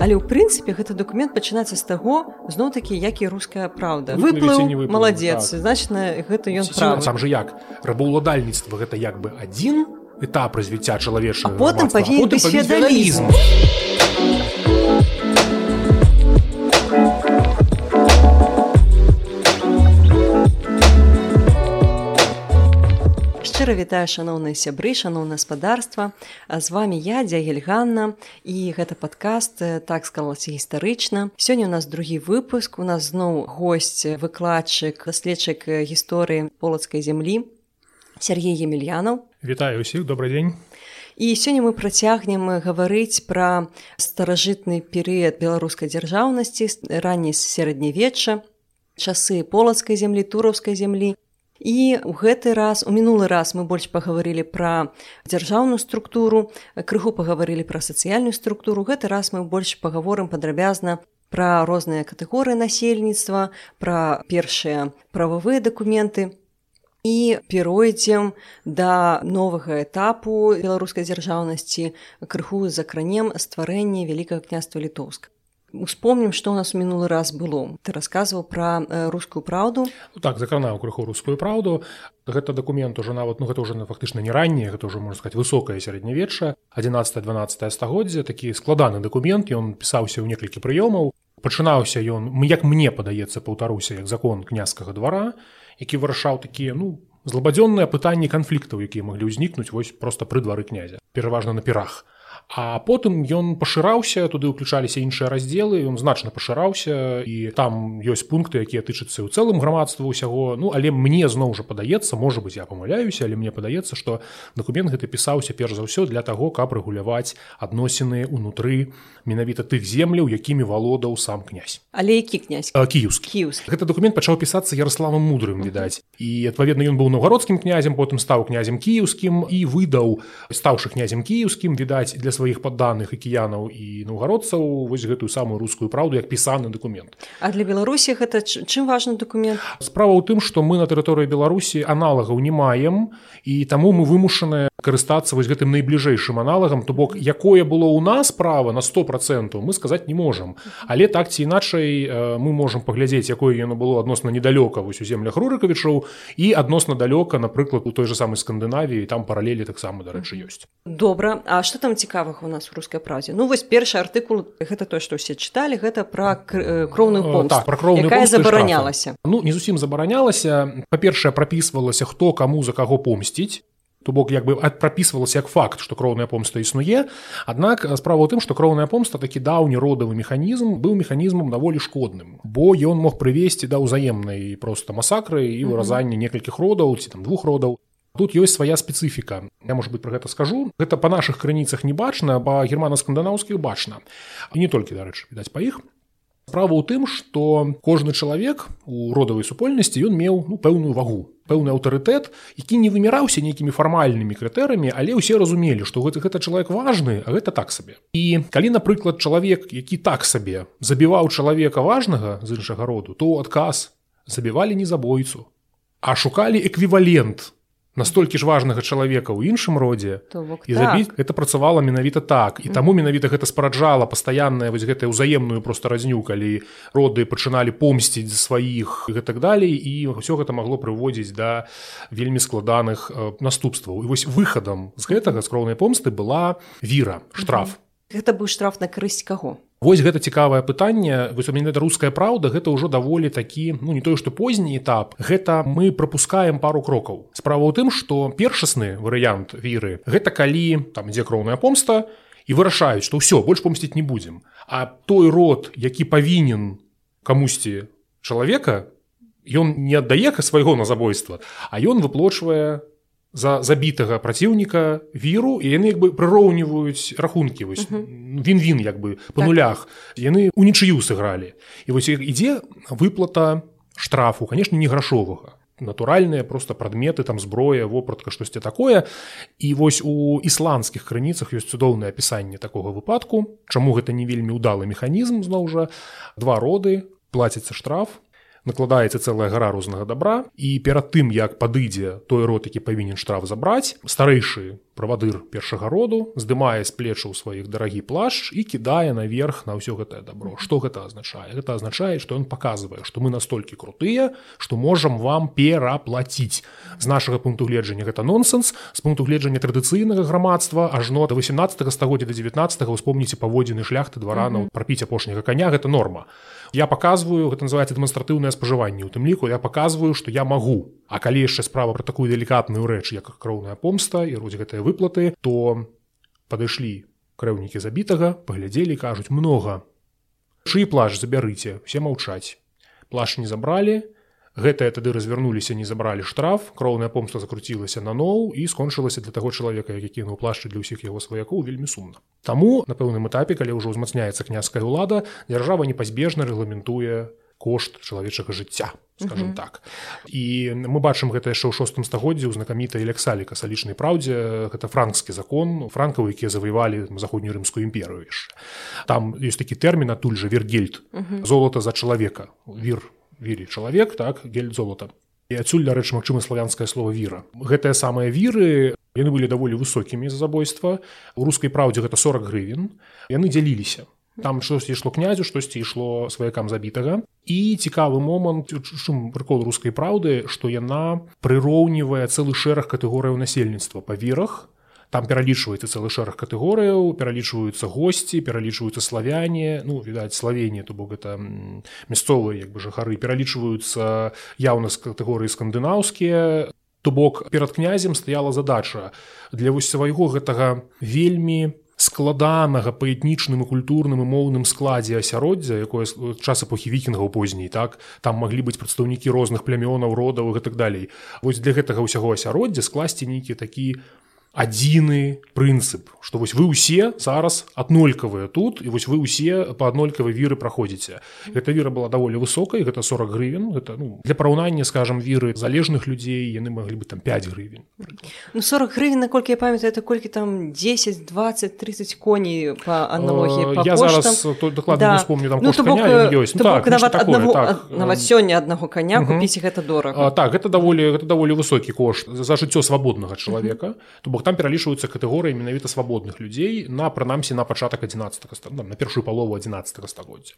але ў прынцыпе гэты документ пачынаецца з таго зноў такі як і руская праўда. Выплыў маладзец так. значна гэта ён сам же як? Рабаўладальніцтва гэта як бы адзін этап развіцця чалавечага потым павінен быць феадалізм шчыра вітаю шаноўныя сябры шаноўна гаспадарства з вами я дзягельганна і гэта падкаст так сказалася гістарычна. Сёння у нас другі выпуск у нас зноў госць выкладчык даследчык гісторыі полацкай зямлі Сергей емельянаў вітаю усіх добрый дзень. І сёння мы працягнем гаварыць пра старажытны перыяд беларускай дзяржаўнасці раней сярэднявечча часы полацкай зямлі тураўскай зямлі І ў гэты раз у мінулы раз мы больш пагаварылі пра дзяржаўную структуру, крыху пагаварылі пра сацыяльную структуру. гэты раз мы больш пагаворым падрабязна пра розныя катэгорыі насельніцтва, пра першыя прававыя дакументы. І перайдзем да новага этапу беларускай дзяржаўнасці крыху закранем стварэння вялікага княства літоўска. Успомнім, што ў нас у мінулы раз было. Ты расказваў пра э, рускую праўду. Ну, так закранаў крыху рускую праўду. Гэта дакумент ужо нават ну, гэта ўжо фактычна не ранняе, гэта ўжо можна сказаць высокае сярэднявечча 11-12 стагоддзя такі складаны дакумент, ён пісаўся ў некалькі прыёмаў. Пачынаўся ён як мне падаецца паўтаруся як закон княскага двара, які вырашаў такія ну злабадзённыя пытанні канфліктаў, якія маглі ўзнікнуць вось проста пры двары князя, пераважна на перах. А потым ён пашыраўся туды ўключаліся іншыя раздзелы ён значна пашыраўся і там ёсць пункты якія тычацца ў цэлым грамадства ўсяго. Ну але мне зноў жа падаецца можа быть я памыляюся але мне падаецца што дакумент гэты пісаўся перш за ўсё для таго каб рэгуляваць адносіны ўнутры менавіта тых земляў якімі валодаў сам князь. Але які князь? Кіўскі. Гэта документ пачаў пісацца ярославам мудрым відаць. І адпаведна ён быў новгородскім князем потым стаў князем кіеўскім і выдаў стаўшы князем кіеўскім відаць для сваіх падданых акіянаў і наўгародцаў вось гэтую самую рускую праўду як пісаны документ А для беларусі гэта чым важны документ справа ў тым што мы на тэрыторыі беларусі аналагаў не маем і таму мы вымушаныя карыстацца вось гэтым найбліжэйшым аналагам. То бок якое было ў нас права на сто процентаў мы сказаць не можам. Але так ці іначай мы можемм паглядзець якое яно было адносна недалёка вось у землях рурыкавічоў і адносна далёка напрыклад у той же самой скандынавіі там паралелі таксама дарэчы ёсць. Добра. А что там цікавых у нас у рускай празе ну вось першы артыкул гэта то што ўсе чыталі гэта пра кроўную помсту так, пра кроўную забаранялася. Ну не зусім забаранялася. Па-першае прапісвалася хто каму за каго помсціць то бок як бы прапісвалася як факт што кроўная помста існуе аднак справа ў тым што кроўная помста такі даўні родавы механізм быў механізмам даволі шкодным. Бо ён мог прывесці да ўзаемнай проста масакры і выразання некалькіх родаў ці там двух родаў тут ёсць свая спецыфіка я может быть про гэта скажу. Гэта по наших крыніцах не бачна по германо-скандынаўскіх бачна і не толькі дарэчы відаць па іх справа ў тым что кожны чалавек у родавай супольнасці ён меў ну пэўную вагу пэўны аўтарытэт які не выміраўся нейкімі фармальнымі крытэрамі але ўсе разумелі што гэты гэта чалавек важны а гэта так сабе. І калі напрыклад чалавек які так сабе забіваў чалавека важнага з іншага роду то адказ забівалі не забойцу а шукалі эквівалент настолькі ж важнага чалавека ў іншым родзе і забіць так. это працавала менавіта так і таму менавіта гэта спараджала пастаянная вось гэтая ўзаемную просто разню калі роды пачыналі помсціць за сваіх гэтак далей і ўсё гэта магло прыводзіць да вельмі складаных э, наступстваў і вось выхадам з гэтага скроўнай помсты была віра штраф mm -hmm. Гэта быў штраф на карысць каго. Вось гэта цікавае пытанне. Высамінета руская праўда гэта ўжо даволі такі ну не тое што позні этап. Гэта мы пропускаем пару крокаў. Справа ў тым што першасны варыянт віры гэта калі там ідзе кроўная помста і вырашаюць што ўсё больш помсціць не будзем. А той род які павінен камусьці чалавека ён не аддае свайго на забойства а ён выплочвае за забітага праціўніка віру і яны як бы прыроўніваюць рахункі він-він як бы по так. нулях. Яны у нічыю сыгралі. І вось ідзе выплата штрафу канешне не грашовага. Натуральныя просто прадметы там зброя вопратка штосьці такое. І вось у ісландскіх крыніцах ёсць цудоўнае апісанне такога выпадку чаму гэта не вельмі ўдалы механізм зноў жа. Два роды плаціцца штраф накладаецца цэлая гара рознага добра і перад тым як падыдзе той рот які павінен штраф забраць старэйшы правадыр першага роду здымае з плечаў сваіх дарагі плашч і кідае наверх на ўсё гэтае добро что гэта азначае? Гэта азначае што ён показывае што мы настолькі крутыя што можам вам пераплаціць. З нашага пункту гледжання гэта нонсенс з пункту гледжання традыцыйнага грамадства ажно до 18 стагоддзя до 19 успомніце паводзіны шляхты дваранаў прапіць апошняга коня гэта норма. Я показываю гэта называется дэманстратыўнае спажыванне. У тым ліку я показываю что я магу а калі яшчэ справа про такую делікатную рэч як кроўная помста і роць гэтыя выплаты то падышлі крэўнікі забітага паглядзелі кажуць много чый плаш забярыце все маўчаць. Плаш не забралі гэтыя тады развярнуліся не забралі штраф кроўная помста закруцілася на ноў і скончылася для таго чалавека які кінуў плашчы для ўсіх яго сваякоў вельмі сумна. Таму на пэўным этапе калі ўжо ўзмацняецца княская ўлада дзяржава непазбежна рэгламентуе кошт чалавечага жыцця скажем так. І мы бачым гэта яшчэ ў шостым стагоддзі ў знакамітай лексаліка салічнай праўдзе гэта франкскі закон франкавы якія заваявалі заходнюю рымскую імперыю яшчэ. Там ёсць такі тэрмін адтуль жа вергельд золата за чалавека вір вірі чалавек так гель золата і адсюль дарэчы магчыма славянскае слово віра гэтыя самыя віры яны былі даволі высокімі за забойства. У рускай праўдзе гэта 40 гривен. Яны дзяліліся там штосьці ішло князю штосьці ішло сваякам забітага і цікавы момант прыкол рускай праўды што яна прыроўнівае цэлы шэраг катэгорыяў насельніцтва. Па вірах там пералічваецца цэлы шэраг катэгорыяў пералічваюцца госці пералічваюцца славяне. Ну відаць славенне то бок гэта мясцовыя як бы жыхары. Пералічваюцца яўна з катэгорыі скандынаўскія. То бок перад князем стаяла задача. Для вось свайго гэтага вельмі складанага па этнічным і культурным і моўным складзе асяроддзя якое час эпохі вікінгаў позней так? Там маглі быць прадстаўнікі розных плямёнаў родаў і гэтак далей. Вось для гэтага ўсяго асяроддзя скласці нейкі такі адзіны прынцып што вось вы ўсе зараз аднолькавыя тут і вось вы ўсе па аднолькавай віры праходзіце. Гэта віра была даволі высокай гэта 40 гривен гэта ну, для параўнання скажем віры залежных людзей яны маглі бы там 5 гривен ну, 40 гривен наколькі я памятаю это колькі там 10 20 30 коней по аналогіі я зараз докладно да. вспомню там ну, бок, ёсць ну, так, нават аднаго так, нават сёння аднаго коня купіць гэта дорага так гэта даволі гэта даволі высокі кошт. За жыццё свабоднага чалавека то бок там пералічваюцца катэгорыі менавіта свабодных людзей на прынамсі на пачатак 11 на першую палову 11 стагоддзя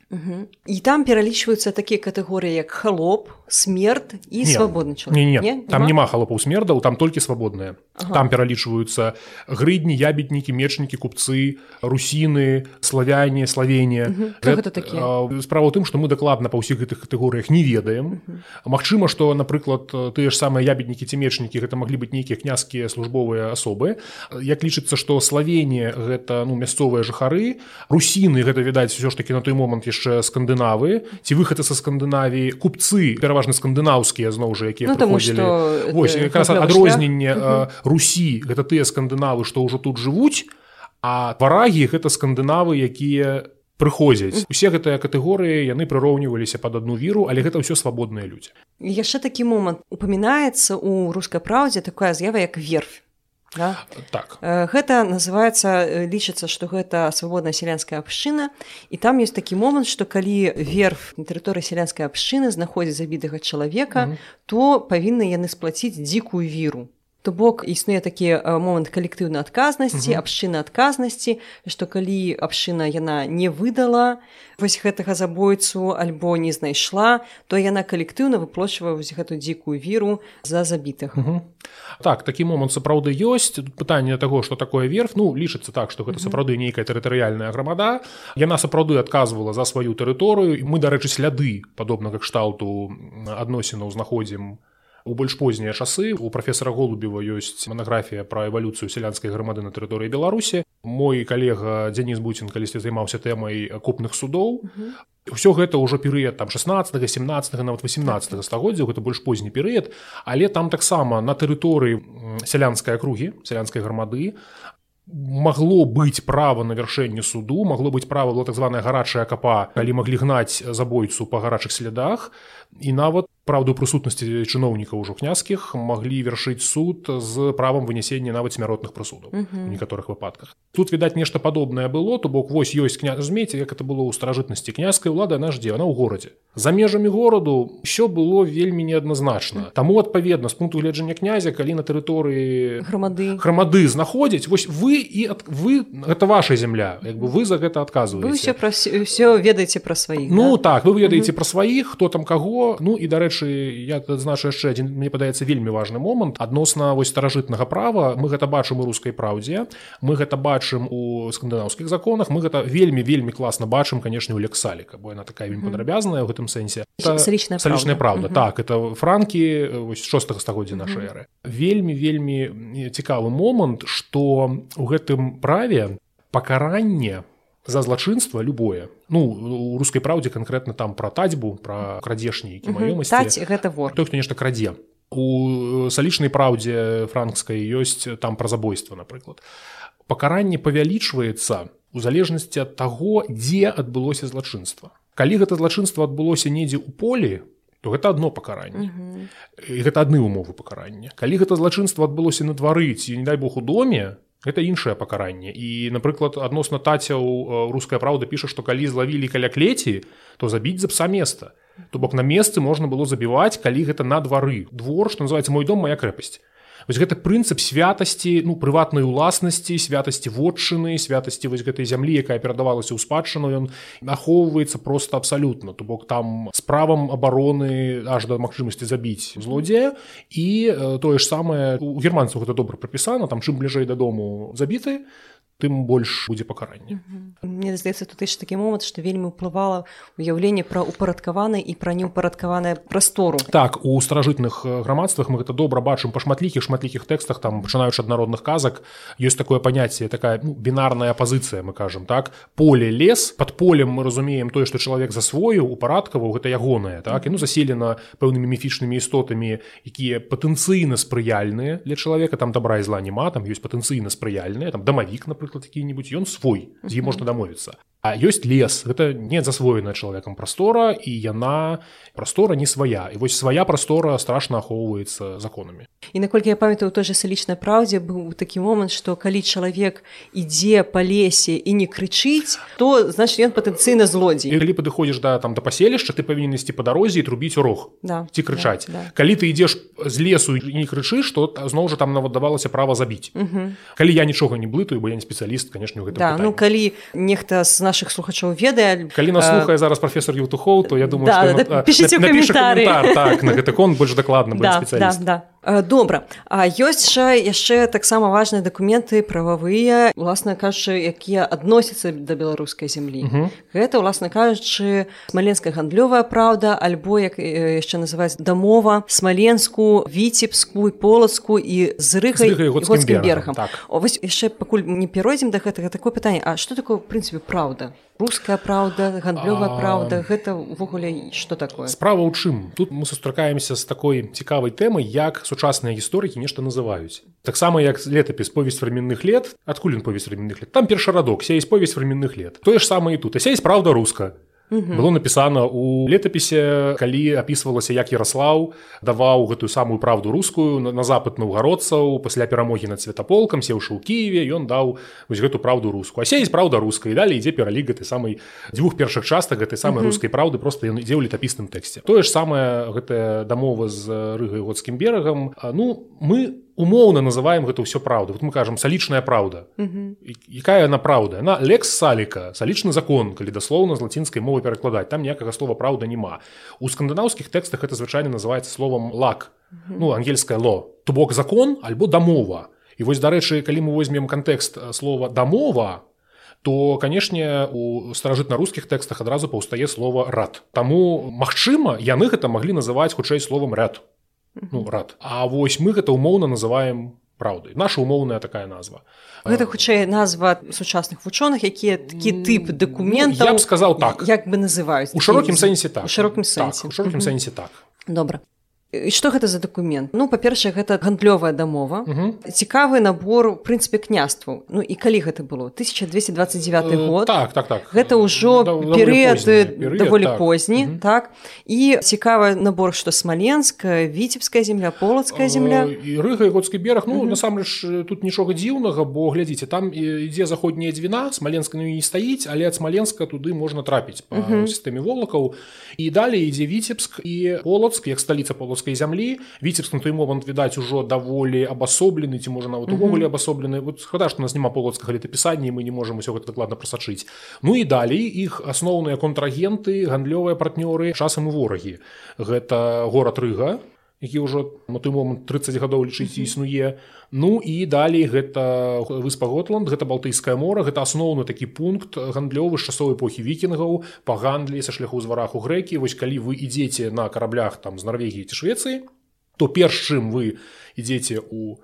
і там пералічваюцца такія катэгорыі як халоп смерт і свабодны не, не, не, там няма халопаў смердаў там толькі свабодныя ага. там пералічваюцца грыдні ябеднікі мечнікі купцы русіны славяне славенне справа ў тым што мы дакладна па ўсіх гэтых катэгорыях не ведаем. Магчыма што напрыклад тыя ж самыя ябеднікі ці мечнікі гэта маглі быць нейкія княскія службовыя асобы асобы. Як лічыцца што славенне гэта ну мясцовыя жыхары русіны гэта відаць все ж таки на той момант яшчэ скандынавы. Ці выхады са скандынавіі купцы пераважна скандынаўскія зноў жа якія ну, адрозненне русі гэта тыя скандынавы што ўжо тут жывуць а варагі гэта скандынавы якія прыходзяць. Усе гэтыя катэгорыі яны прыроўніваліся пад адну віру але гэта ўсё свабодныя людзі. Яшчэ такі момант. Упамінаецца у рускай праўдзе такая з'ява як верфь Да? так гэта называется лічыцца што гэта свабодная сялянская абшчына і там ёсць такі момант што калі верф на тэрыторыі сялянскай абшчыны знаходзіць забітага чалавека mm -hmm. то павінны яны сплаціць дзікую віру То бок існуе такі момант калектыўнай адказнасці абшчына адказнасці што калі абшчына яна не выдала вось гэтага забойцу альбо не знайшла то яна калектыўна выплочвае вось гэту дзікую віру за забітых. Так такі момант сапраўды ёсць. Пытанне таго што такое верф ну лічыцца так што гэта сапраўды нейкая тэрытарыяльная грамада. Яна сапраўды адказвала за сваю тэрыторыю. І мы дарэчы сляды падобнага кшталту адносінаў знаходзім у больш познія часы у прафесора голубева ёсць манаграфія пра эвалюцыю сялянскай грамады на тэрыторыі беларусі. Мой калега дзяніс буцін калісьці займаўся тэмай купных судоў. Ўсё гэта ўжо перыяд там 16 17 нават 18 стагоддзя гэта больш позні перыяд. Але там таксама на тэрыторыі сялянскай акругі сялянскай грамады магло быць права на вяршэнне суду магло быць права была так званая гарачая капа калі маглі гнаць забойцу па гарачых слядах і нават праўду прысутнасці чыноўнікаў ужо князскіх маглі вяршыць суд з правам вынесення нават смяротных прысудаў у некаторых выпадках. Тут відаць нешта падобнае было то бок вось ёсць кня змейце як это было ў старажытнасці князькай улада наш дзе она ў горадзе. За межамі гораду все было вельмі неадназначна. Таму адпаведна з пункту гледжання князя калі на тэрыторыі грамады. грамады знаходзяць вось вы і ад... вы гэта ваша земля як бы вы за гэта адказваеце. Пра все ведаеце пра сваіх ну да? так вы ведаеце пра сваіх хто там каго ну і дарэчы я адзначу яшчэ адзін мне падаецца вельмі важны момант. Адносна вось старажытнага права мы гэта бачым у рускай праўдзе мы гэта бачым у скандынаўскіх законах мы гэта вельмі вельмі класна бачым канешне у лексаліка бо яна такая вельмі падрабязная ў гэтым сэнсе. Салічная праўда. так это франкі вось шостага стагоддзя нашай эры. Вельмі вельмі цікавы момант что у гэтым праве пакаранне за злачынства любое. Ну у рускай праўдзе канкрэтна там пра татьбу пра крадзешні які маёмасці гэта вор. Той хто нешта крадзе у салічнай праўдзе франкскай ёсць там пра забойства напрыклад пакаранне павялічваецца у залежнасці ад таго дзе адбылося злачынства. Калі гэта злачынства адбылося недзе ў полі то гэта одно пакаранне. І гэта адны умовы пакарання. Калі гэта злачынства адбылося на двары ці не дай бог у доме гэта іншае пакаранне і напрыклад адносна тацяў руская праўда піша што калі злавілі каля клеці то забіць за пса места то бок на месцы можна было забіваць калі гэта на двары двор што называется мой дом моя крэпасць вось гэта прынцып святасці ну прыватнай уласнасці святасці вотчыны святасці вось гэтай зямлі якая перадавалася ў спадчыну ён ахоўваецца просто абсалютна то бок там справам абароны аж да магчымасці забіць злодзея. І тое ж самае у германцаў гэта добра прапісана там чым бліжэй дадому забіты тым больш будзе пакаранне. Мне здаецца тут яшчэ такі момант што вельмі ўплывала уяўленне пра упарадкаваны і пра неўпарадкаваная прастору. Так у старажытных грамадствах мы гэта добра бачым па шматлікіх шматлікіх тэкстах там пачынаючы ад народных казак. Ёсць такое паняцце такая ну, бінарная пазіцыя мы кажам так? Поле лес под полем мы разумеем тое што чалавек засвоіў упарадкаваў гэта ягонае так? І ну заселена пэўнымі міфічнымі істотамі якія патэнцыйна спрыяльныя для чалавека там добра і зла няма там ёсць патэнцыйна спрыяльныя там дамавік напрыклад напрыклад які-нибудь ён свой з ім можна дамовіцца А ёсць лес. Гэта не засвоеная чалавекам прастора і яна прастора не свая і вось свая прастора страшна ахоўваецца законамі і наколькі я памятаю той же салічнай праўдзе быў такі момант што калі чалавек ідзе па лесе і не крычыць то значит ён патэнцыйна злодзей калі падыходзіш да там да паселішча ты павінен ісці па дарозе і трубіць урог да, ці крычаць да, да. калі ты ідзеш з лесу і не крычыш то зноў жа там нават давалася права забіць калі я нічога не блытаю бо я не спецыяліст конечно гэта да, ну калі нехта з наших слухачоў ведае. Калі нас слухае зараз професор ютухоў то я думаю да, да, да, пішыце каментары. так на гэты кон больш дакладна да, да, да. Добра. А ёсць жа яшчэ таксама важныя дакументы прававыя уласна кажучы якія адносяцца да беларускай зямлі. Гэта уласна кажучы смаленская гандлёвая праўда альбо як яшчэ называць дамова смаленску віцебскую полацку і з рыхай берегам так. вось яшчэ пакуль не перайдзем да гэтага такое пытанне А што такое прынцыпе праўда руская праўда гандлёвая праўда гэта ўвогуле што такое? Справа ў чым? Тут мы сустракаемся з такой цікавай тэмай як сучасныя гісторыкі нешта называюць. Таксама як летапіс повесть временных лет адкуль ён повесть временных лет там першы радок сеясь повесть временных лет тое ж самае тут. А сеясь праўда руска было напісана у летапісе калі апісвалася як Ярослаў даваў гэтую самую праўду рускую на запад наўгародцаў пасля перамогі над светаполкам сеўшы ў Киеве ён даў вось гэту праўду руску. А сеяць праўда рускай далей ідзе пералік гэтай самай дзвюх першых частак гэтай самай рускай праўды просто ён ідзе ў летапісным тэксце. Тое ж самае гэтая дамова з рыгай годскім берагам ну мы у умоўна называем гэта ўсё праўду вот мы кажам салічная праўда. Якая яна праўда? На лекс саліка салічны закон калі даслоўна з лацінскай мовы перакладаць там ніякага слова праўда няма. У скандынаўскіх тэкстах это звычайна называется словом лак ну ангельское ло то бок закон альбо дамова і вось дарэчы калі мы возьмем кантэкст слова дамова то канешне у старажытна-рускіх тэкстах адразу паўстае слова рад Таму магчыма яны гэта маглі называць хутчэй словам ряд ну, рад. А вось мы гэта умоўна называем праўдай. Наша умоўная такая назва. Гэта хутчэй назва сучасных вучоных якія такі тып дакументаў ну, сказал так. як бы называюць у шырокім сэнсе так. Шырокім сэнсе. так, шырокім сэнсе так. Добра что гэта за документ? Ну па-першае гэта гандлёвая дамова. Цікавы набор прынцыпе княству Ну і калі гэта было? 1229 э, год. так так так. Гэта ўжо перыяды даволі так. позні так, так. і цікавы набор што смаленска віцебская земля полацкая земля. і рыга годскі бераг ну насамрэч тут нічога дзіўнага бо глядзіце там ідзе заходняя дзвіна смаленска ну, не стаіць але ад смаленска туды можна трапіць па сістэме волакаў і далей ідзе віцебск і полацк як сталіца полацк беларускай зямлі віцебск на той момант відаць ужо даволі абасоблены ці можа нават увогуле абасоблены вот шкада што нас няма полацкага летапісання мы не можам усё гэта дакладна прасачыць Ну і далей іх асноўныя контрагенты гандлёвыя партнёры часам і ворагі. Гэта горад рыга які ўжо на той момант 30 гадоў лічыць існуе ну і далей гэта выспа готланд гэта балтыйскае мора гэта асноўны такі пункт гандлёвы з часовой эпохі вікінгаў па гандлі са шляху зварах у грэкі. Вось калі вы ідзеце на караблях там з нарвегіі ці швецыі то перш чым вы ідзеце у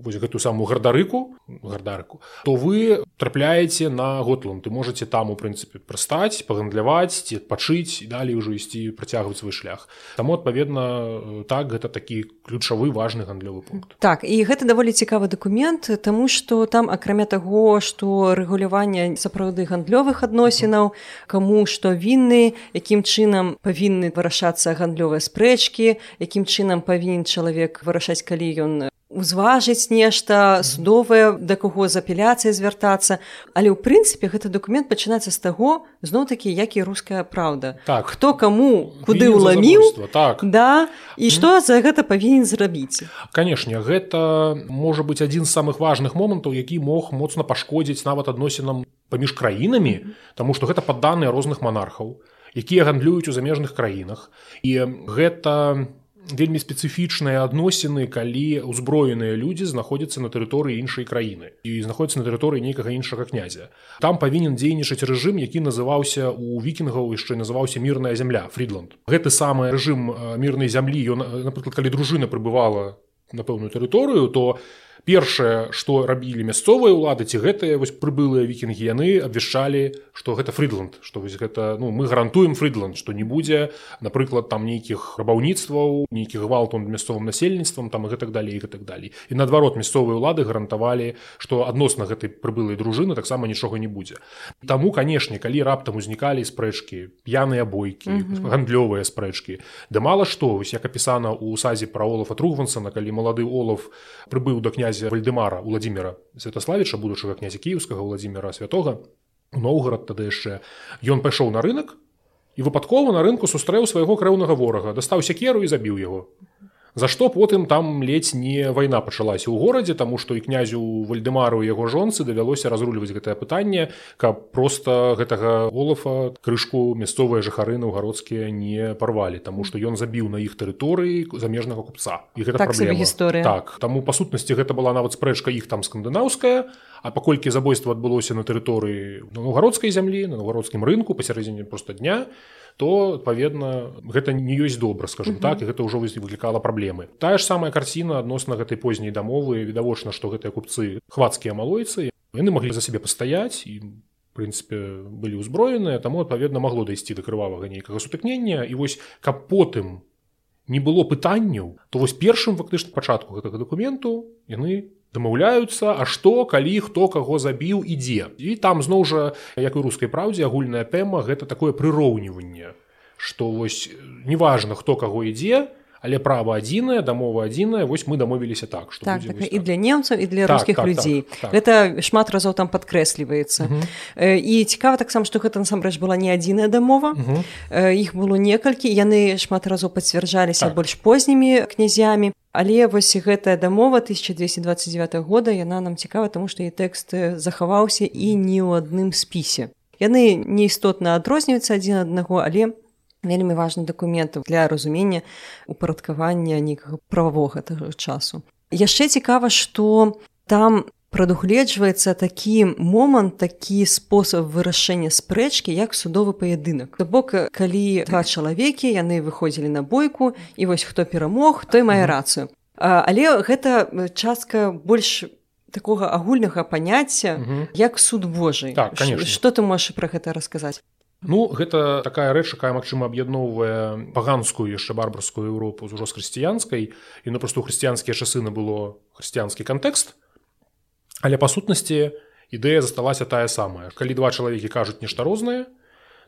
вось гэту самую гардарыку гардарыку то вы трапляеце на готланд. Ты можете там у прынцыпе прыстаць пагандляваць ці адпачыць і далей ўжо ісці працягваць свой шлях. Таму адпаведна так гэта такі ключавы важны гандлёвы пункт. Так і гэта даволі цікавы дакумент тому что там акрамя таго что рэгуляванне сапраўды гандлёвых адносінаў каму што вінны якім чынам павінны вырашацца гандлёвыя спрэчкі якім чынам павінен чалавек вырашаць калі ён узважыць нешта судовае да каго з апеляцыяй звяртацца. Але ў прынцыпе гэты документ пачынаецца з таго зноў такі як і руская праўда. Так. Хто каму куды ўламіў так. да і што mm. за гэта павінен зрабіць. Канешне гэта можа быць адзін з самых важных момантаў які мог моцна пашкодзіць нават адносінам паміж краінамі Таму што гэта падданыя розных манархаў якія гандлююць у замежных краінах. І гэта не вельмі спецыфічныя адносіны калі ўзброеныя людзі знаходзяцца на тэрыторыі іншай краіны і знаходзяцца на тэрыторыі нейкага іншага князя. Там павінен дзейнічаць рэжым які называўся у вікінгаў яшчэ называўся мірная зямля фрідланд. Гэты самы рэжым мірнай зямлі ён напрыклад калі дружына прыбывала на пэўную тэрыторыю то у першае што рабілі мясцовыя ўлады ці гэтыя вось прыбылыя вікінгі яны абвяшчалі што гэта фрыдланд што вось гэта ну мы гарантуем фрыдланд што не будзе напрыклад там нейкіх рабаўніцтваў нейкіх гвалтон мясцовым насельніцтвам там і гэтак далей і так далей і наадварот мясцовыя ўлады гарантавалі што адносна гэтай прыбылай дружыны таксама нічога не будзе Таму канешне калі раптам узнікалі спрэчкі п'яныя бойкі mm -hmm. гандлёвыя спрэчкі да мала што вось як апісана ў сазе пра олафа тругвансана калі малады олаф прыбыў да князя князя вальдемара владимира святославіча будучага князя кіевскага владимира святога новгород тады яшчэ. Ён пайшоў на рынок і выпадкова на рынку сустрэў свайго крэўнага ворага дастаў сякеру і забіў яго За што потым там ледзь не вайна пачалася ў горадзе, таму што і князю вальдемару яго жонцы давялося разруліваць гэтае пытанне, каб проста гэтага олафа крышку мясцовыя жыхары наўгародскія не парвалі, таму што ён забіў на іх тэрыторыі замежнага купца. І гэта так гісторыя. Так таму па сутнасці гэта была нават спрэчка іх там скандынаўская, А паколькі забойства адбылося на тэрыторыі наўгародскай зямлі, на наўгародскім рынку пасярэдзіне проста дня, то адпаведна гэта не ёсць добра скажем uh -huh. так і гэта ўжо выклікала праблемы тая ж самая карціна адносна гэтай позняй дамовы відавочна што гэтыя купцы хвацкія малойцы яны маглі за сябе пастаяць і прынцыпе былі ўзброеныя таму адпаведна магло дайсці да крывавага нейкага сутыкнення і вось каб потым не было пытанняў то вось першым фактычна пачатку гэтага дакументу яны дамаўляюцца А што калі хто каго забіў ідзе і там зноў жа як і рускай праўдзе агульная тэма гэта такое прыроўніванне што вось неважна хто каго ідзе але права адзіная дамова адзіная вось мы дамовіліся так что так, так, і для немцаў і для так, рускіх так, людзей. так, так, гэта так. шмат разоў там падкрэсліваецца. І цікава таксама што гэта насамрэч была не адзіная дамова. Іх было некалькі яны шмат разоў пацвярджаліся так. больш познімі князямі. Але вось гэтая дамова 1229 года яна нам цікава, таму што і тэкст захаваўся і не ў адным спісе. Яны неістотна адрозніваюцца адзін аднаго, але вельмі важны дакумент для разумення упарадкавання нейкага прававога гэтага часу. Яшчэ цікава, што там прадугледжваецца такі момант такі спосаб вырашэння спрэчкі як судовы паядынак. То бок калі два чалавекі яны выходзілі на бойку і вось хто перамог той мае рацыю. Але гэта частка больш такога агульнага паняцця як суд Божий так, что ты можаш пра гэта расказаць Ну гэта такая рэч якая магчыма аб'ядноўвае паганскую яшчэ барбарскую Еўропу з ужо з хрысціянскай. І ну просто ў хрысціянскія часы набыло хрысціянскі кантэкст. Але па сутнасці ідэя засталася тая самая. Калі два чалавекі кажуць нешта рознае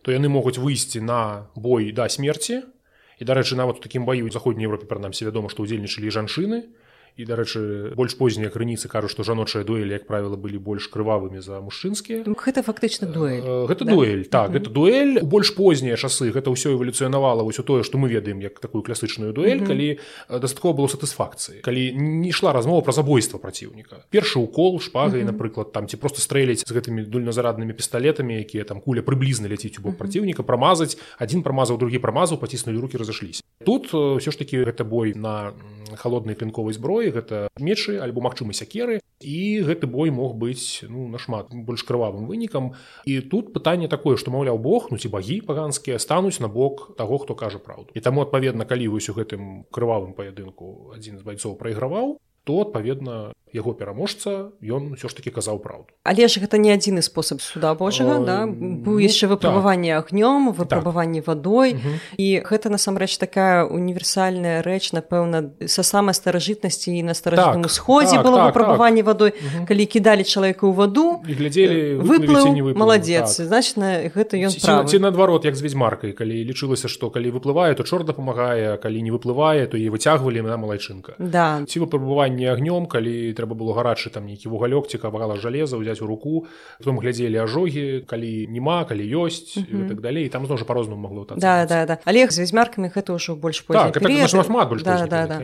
то яны могуць выйсці на бой да смерці. І дарэчы нават у такім баю заходняй Еўропе прынамсі вядома што ўдзельнічалі жанчыны і дарэчы больш познія крыніцы кажуць што жаночыя дуэлі як правіла былі больш крывавымі за мужчынскія ну, гэта фактычна дуэль гэта да? дуэль так mm -hmm. гэта дуэль у больш познія часы гэта ўсё эвалюцыянавала ўсё тое што мы ведаем як такую класычную дуэль mm -hmm. калі дастаткова было сатысфакцыі калі не ішла размова пра забойства праціўніка першы укол шпагай mm -hmm. напрыклад там ці просто стрэляць з гэтымі дульназараднымі пісталетамі якія там куля прыблізна ляціць у бок mm -hmm. праціўніка прамазаць адзін прамазаў другі прамазаў паціснулі руки разышліся тут ўсё ж таки гэта бой на холоднай клінковай зброі зброі гэта мечы альбо магчымы сякеры і гэты бой мог быць ну нашмат больш крывавым вынікам. І тут пытанне такое што маўляў Бог ну ці багі паганскія стануць на бок таго хто кажа праўду. І таму адпаведна калі вось у гэтым крывавым паядынку адзін з байцоў прайграваў то адпаведна яго пераможца ён ўсё ж таки казаў праўду але ж гэта не адзіны спосаб суда Божага э, да? быў ну, яшчэ выпрабаванне так. агнём выпрабаванне так. вадой угу. і гэта насамрэч такая універсальная рэч напэўна са самай старажытнасці і на старажытным так. сходзе так, было так, выпрабаванне так. вадой угу. калі кідалі чалавека ў ваду і глядзелі выплыў маладзец так. значна гэта ён ці наадварот як з ведзьмаркай калі лічылася што калі выплывае то чор дапамагае калі не выплывае то і выцягвалі на малайчынка да ці выпрабаванне агнём калі трэба было гарачы там нейкі вугалёк ці кавала жалеза ўзяць у руку потом глядзелі ажогі калі няма калі ёсць mm -hmm. так далей там зно по-рознаму могло да, да, да. але з вязьмаркамі гэта ўжо больш так, шмат больш да, да, да.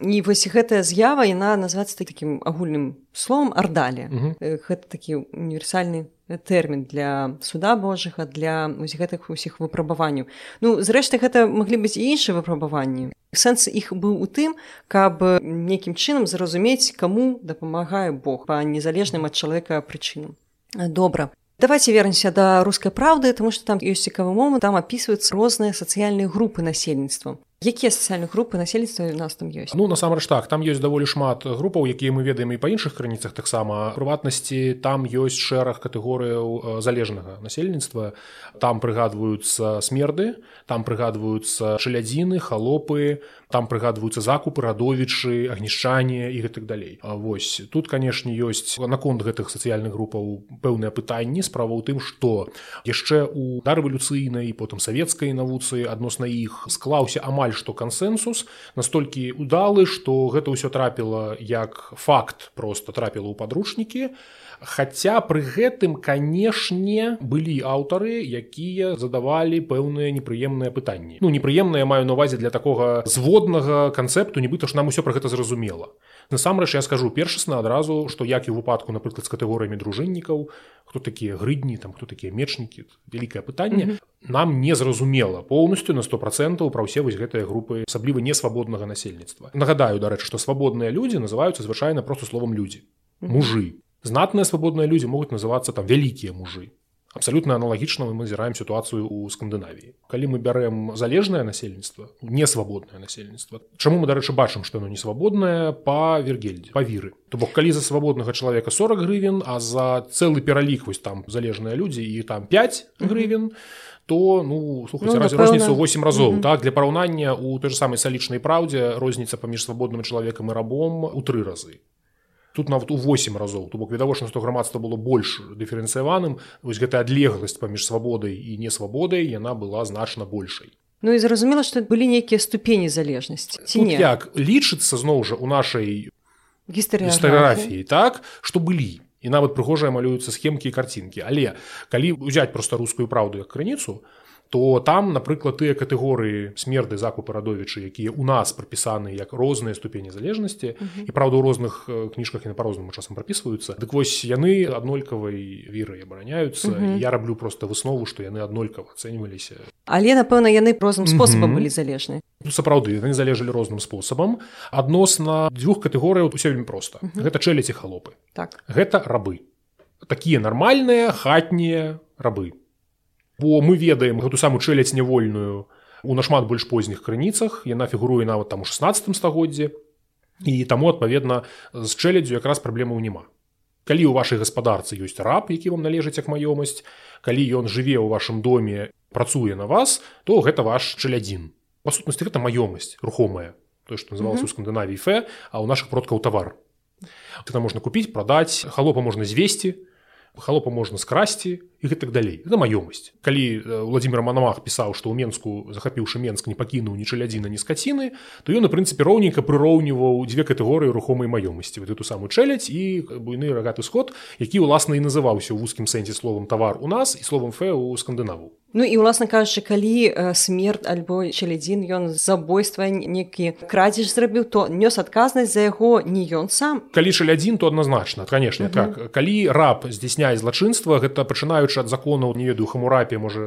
І вось гэтая з'ява яна называецца такім агульным словом ардалі mm -hmm. гэта такі універсальны тэрмін для суда Божага для гэтых усіх выпрабаванняў. Ну зрэшты гэта маглі быць і іншыя выпрабаванні. Сэнс іх быў у тым, каб нейкім чынам зразумець, каму дапамагае Бог па незалежным ад чалавека прычынам. Добра. Давайте вернемся да рускай праўды, таму што там ёсць цікавы момант, там апісваюцца розныя сацыяльныя групы насельніцтва якія сацыяльныя групы насельніцтва у нас там ёсць ну насамрэч так там ёсць даволі шмат групаў якія мы ведаем і па іншых крыніцах таксама. Прыватнасці там ёсць шэраг катэгорыяў залежнага насельніцтва. Там прыгадваюцца смерды там прыгадваюцца чалядзіны халопы там прыгадваюцца закупы радовічы агнішчанне і гэтак далей. А вось тут канешне ёсць наконт гэтых сацыяльных групаў пэўныя пытанні. Справа ў тым што яшчэ у дарэвалюцыйнай потым савецкай навуцы адносна іх склаўся амаль амаль што кансэнсус настолькі удалы што гэта ўсё трапіла як факт просто трапіла ў падручнікі. Хаця пры гэтым канешне былі аўтары якія задавалі пэўныя непрыемныя пытанні. Ну непрыемныя маю на увазе для такога зводнага канцэпту нібыта ж нам усё пра гэта зразумела. Насамрэч я скажу першасна адразу што як і выпадку напрыклад з катэгорыямі дружыннікаў хто такія грыдні там хто такія мечнікі вялікае пытанне mm -hmm. Нам не зразумела поўнасцю на сто процентаў пра ўсе вось гэтыя групы асабліва несвабоднага насельніцтва нагадаю дарэчы што свабодныя людзі называюцца звычайна просто словом людзі мужы знатныя свабодныя людзі могуць называцца там вялікія мужы абсалютна аналагічна мы назіраем сітуацыю ў скандынавіі калі мы бярэм залежнае насельніцтва несвабоднае насельніцтва Чаму мы дарэчы бачым што яно не свабоднае па вергельдзе па віры то бок калі за свабоднага чалавека 40 гривен а за цэлы пералік вось там залежныя людзі і там 5 гривен то ну слухайте ну, розніцу 8 разоў mm -hmm. так? Для параўнання у той же самай салічнай праўдзе розніца паміж свабодным чалавекам і рабом у тры разы. Тут нават у 8 разоў. То бок відавочна што грамадства было больш дыферэнцыяваным. Вось гэта адлегласць паміж свабодай і несвабодай яна была значна большай. Ну і зразумела што былі нейкія ступені залежнасці ці не? як лічыцца зноў жа у нашай гістарыяграфіі так? Што былі і нават прыгожыя малююцца схемкі і карцінкі але калі ўзяць проста рускую праўду як крыніцу то то там напрыклад тыя катэгорыі смерды закупы радовічы якія у нас прапісаны як розныя ступені залежнасці uh -huh. і праўда у розных кніжках і на па-рознаму часам прапісваюцца. Дык вось яны аднолькавай віры абараняюцца. Uh -huh. я раблю просто выснову што яны аднолькава ацэньваліся. Але напэўна яны розным спосабам uh -huh. былі залежны. Ну, сапраўды яны залежалі розным спосабам. Адносна дзвюх катэгорыяў усё вельмі проста. Uh -huh. гэта чэліці халопы. Так. Гэта рабы. Такія нармальныя хатнія рабы бо мы ведаем гэту самую чэляць нявольную у нашмат больш позніх крыніцах. Яна фігуруе нават там у 16 стагоддзе і таму адпаведна з чэлядзю якраз праблемаў няма. Калі ў вашай гаспадарцы ёсць раб які вам належыць як маёмасць калі ён жыве ў вашым доме працуе на вас то гэта ваш чалядзін па сутнасці гэта маёмасць рухомая то што называлася у скандынавій фе а ў наших продкаў тавар. Это можна купіць прадаць халопа можна звесці халопа можна скрасці і гэтак далей. Это маёмасць калі владимир манамах пісаў што ў менску захапіўшы менск не пакінуў ні чалядзіна ні скаціны то ён у прынцыпе роўненька прыроўніваў дзве катэгорыі рухомай маёмасці вот эту самую чэляць і буйны рагаты сход які ўласна і называўся ў вузкім сэнсе словам тавар у нас і словам фэ у скандынаву Ну і ўласна кажучы калі смерць альбо чалядзін ён забойства некі крадзеж зрабіў то нёс адказнасць за яго не ён сам. Калі чалядзін то адназначна канешне -huh. так. Калі раб здзяйсняе злачынства гэта пачынаючы ад законаў не ведаю хамурапе можа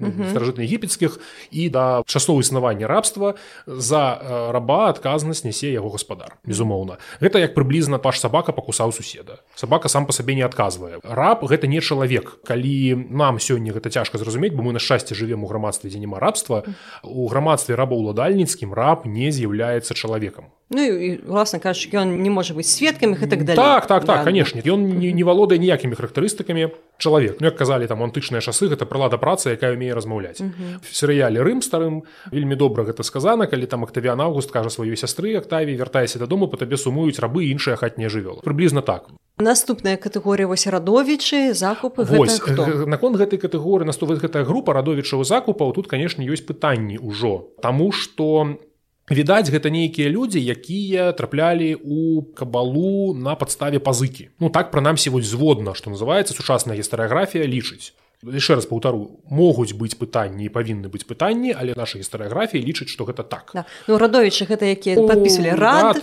ну, старажытна егіпецкіх і да часоў існавання рабства за раба адказнасць нясе яго гаспадар безумоўна. Гэта як прыблізна паш сабака пакусаў суседа. Сабака сам па сабе не адказвае. Раб гэта не чалавек. Калі нам сёння гэта цяжка зразумець бо мы на шчасце жывем у грамадстве дзе няма рабства у грамадстве рабаўладальніцкім раб не з'яўляецца чалавекам Ну і власна кажучы ён не можа быць сведкамі і так далее. Так так так да. канешне ён не, не валодае ніякімі характарыстыкамі чалавек ну, як казалі там антычныя часы гэта прылада працы якая умее размаўляць серыяле рым старым вельмі добра гэта сказана калі там актавіан август кажа сваёй сястры актаві вяртайся дадому по табе сумуюць рабы іншыя хатнія жывёлы прыблізна так. Наступная катэгорыя вось. радовічы закупы наконт гэтай катэгорыі наступвае гэтая група радовічаў закупаў тут канешне ёсць пытанні ўжо таму што відаць гэта нейкія людзі якія траплялі у кабалу на падставе пазыкі. Ну так прынамсі вось зводна што называецца сучасная гістарыяграфія лічыць яшчэ раз паўтару могуць быць пытанні павінны быць пытанні але наша гістарыяграфія лічыць што гэта так. Да. ну радовічы гэта якія падпісвалі рад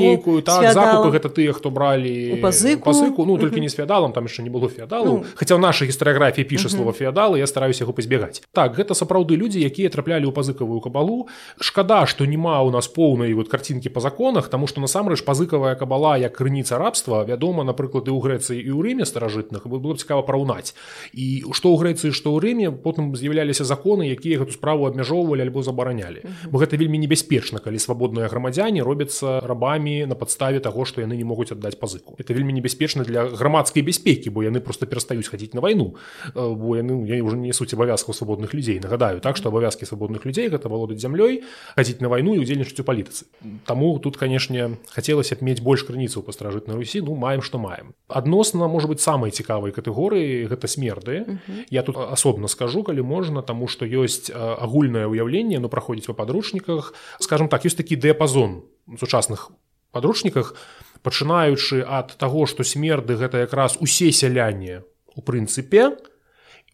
нейкую так, закупы гэта тыя хто бралі пазыку. пазыку. Ну толькі не з феадалам там яшчэ не было феадалу ну. хаця ў нашай гістарыяграфіі піша слова феадалы я стараюся яго пазбегаць так гэта сапраўды людзі якія траплялі ў пазыкавую кабалу. Шкада што няма ў нас поўнай вот карцінкі па законах таму што насамрэч пазыкавая кабала як крыніца рабства вядома напрыклад і ў грэцыі і ў рыме старажытных было цікава параўнаць і што ў грэцыі што ў рыме потым з'яўляліся законы якія гэту справу абмяжоўвалі альбо забаранялі. Бо гэта вельмі небяспечна калі свабодныя грамадзяне робяцца рабамі на падставе таго што яны не могуць аддаць пазыку это вельмі небяспечна для грамадскай бяспекі бо яны просто перастаюць хадзіць на вайну. Бо яны я уже не несуць абавязкаў свабодных людзей нагадаю. Так што абавязкі свабодных людзей гэта валодаць зямлёй хадзіць на вайну і удзельнічаць у палітыцы. Таму тут канешне хацелася б мець больш крыніцаў па старажытнай русі ну маем што маем. Адносна можа быть самай цікавай катэгорыі гэта смерды ведае я тут асобна скажу калі можна таму што ёсць агульнае ўяўленне но праходзіць па падручніках. Скажем так ёсць такі дыяпазон сучасных падручніках пачынаючы ад таго што смерды гэта якраз усе сяляне у прынцыпе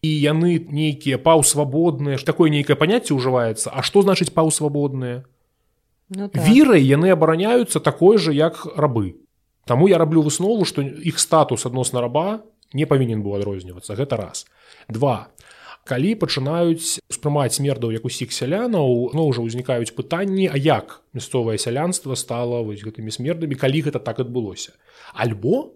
і яны нейкія паўсвабодныя ж такое нейкае паняцце ўжываецца А што значыць паўсвабодныя? Ну, так. вірай яны абараняюцца такой жа як рабы. Таму я раблю выснову што іх статус адносна раба не павінен быў адрознівацца гэта раз. Два. Калі пачынаюць успрымаць смердаў як усіх сялянаў но ўжо ўзнікаюць пытанні а як мясцовае сялянства стала вось гэтымі смердамі калі гэта так адбылося? Альбо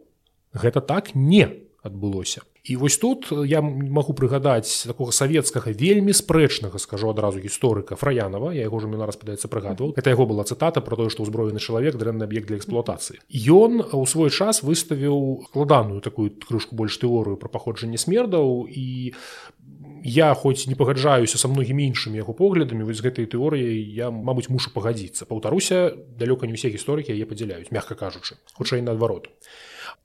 гэта так не адбылося і вось тут я магу прыгадаць такога савецкага вельмі спрэчнага скажу адразу гісторыка фраянова я яго ж мне раз падаецца прыгадваў. Это яго была цытата про тое што ўзброены чалавек дрэнны аб'ект для эксплуатацыі. Ён у свой час выставіў складаную такую крышку больш тэорыю пра паходжанне смердаў і я хоць не пагаджаюся са многімі іншымі яго поглядамі вось гэтай тэорыяй я мабыць мушу пагадзіцца. Паўтаруся далёка не ўсе гісторыкі яе падзяляюць мягка кажучы. Хутчэй наадварот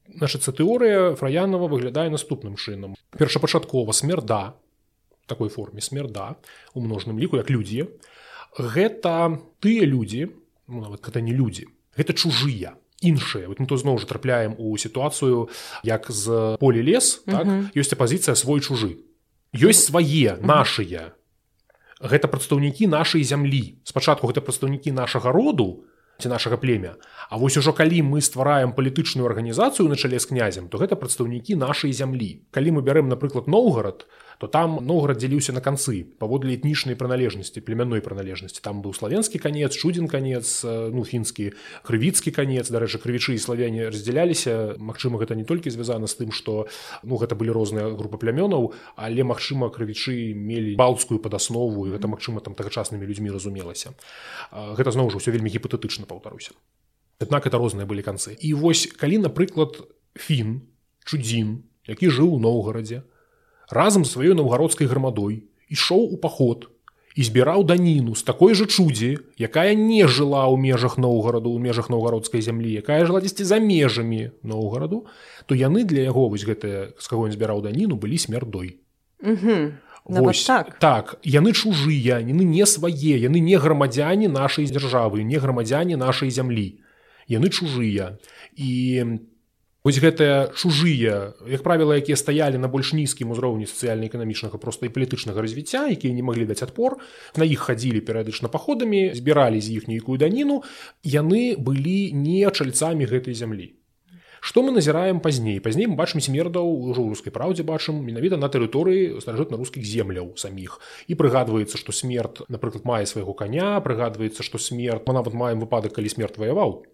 Нашацца тэорыя фраянова выглядае наступным чынам. Першапачаткова смерда такой форме смерда у множным ліку як людзі. Гэта тыя людзі, ну, нават гэта не людзі, гэта чужыя іншыя вот мы то зноў жа трапляем у сітуацыю як з полі лес так? ёсць апазіцыя свой чужы ёсць свае нашыя гэта прадстаўнікі нашай зямлі спачатку гэта прадстаўнікі нашага роду ці нашага племя. А вось ужо калі мы ствараем палітычную арганізацыю на чале з князем то гэта прадстаўнікі нашай зямлі. Калі мы бярэм напрыклад Ноўгарад то там Ноўград дзяліўся на канцы паводле этнічнай прыналежнасці племянной прыналежнасці там быў славянскі канец чудзін канец ну фінскі крывіцкі канец дарэчы крывічы і славяне раздзяляліся Мачыма гэта не толькі звязана з тым што ну гэта былі розныя групы плямёнаў але магчыма крывічы мелі балцкую падаснову гэта магчыма там тагачаснымі людзьмі разумелася. Гэта зноў жа ўсё вельмі гіпатэтычна паўтаруся. Аднак это розныя былі канцы. І вось калі напрыклад фін чудзін які жыў у новгарадзе разам з сваёй наўгародскай грамадой ішоў у паход і збіраў даніну з такой жа чудзі якая не жыла ў межах новгараду ў межах наўгародскай зямлі якая жыла дзесьці за межамі новгараду то яны для яго вось гэтыя з каго ён збіраў даніну былі смярдой. Вось, так. так яны чужыя яны не свае яны не грамадзяне нашай дзяржавы не грамадзяне нашай зямлі. Яны чужыя. І Вось гэтыя чужыя як правіла якія стаялі на больш нізкім узроўні сацыяльна-эканамічнага проста і палітычнага развіцця якія не маглі даць адпор на іх хадзілі перыядычна паходамі збіралі з іх нейкую даніну. Яны былі не чальцамі гэтай зямлі. Што мы назіраем пазней? Пазней мы бачым смердаў ужо рускай праўдзе бачым менавіта на тэрыторыі старажытна-рускіх земляў саміх. І прыгадваецца што смерт напрыклад мае свайго каня прыгадваецца што смерт нават маем выпадак калі смерт ваяваў.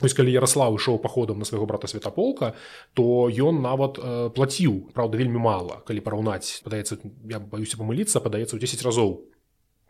Вось калі Ярослав ішоў паходам на свайго брата святаполка то ён нават э, плаціў праўда вельмі мала калі параўнаць падаецца я баюся памыліцца падаецца ў 10 разоў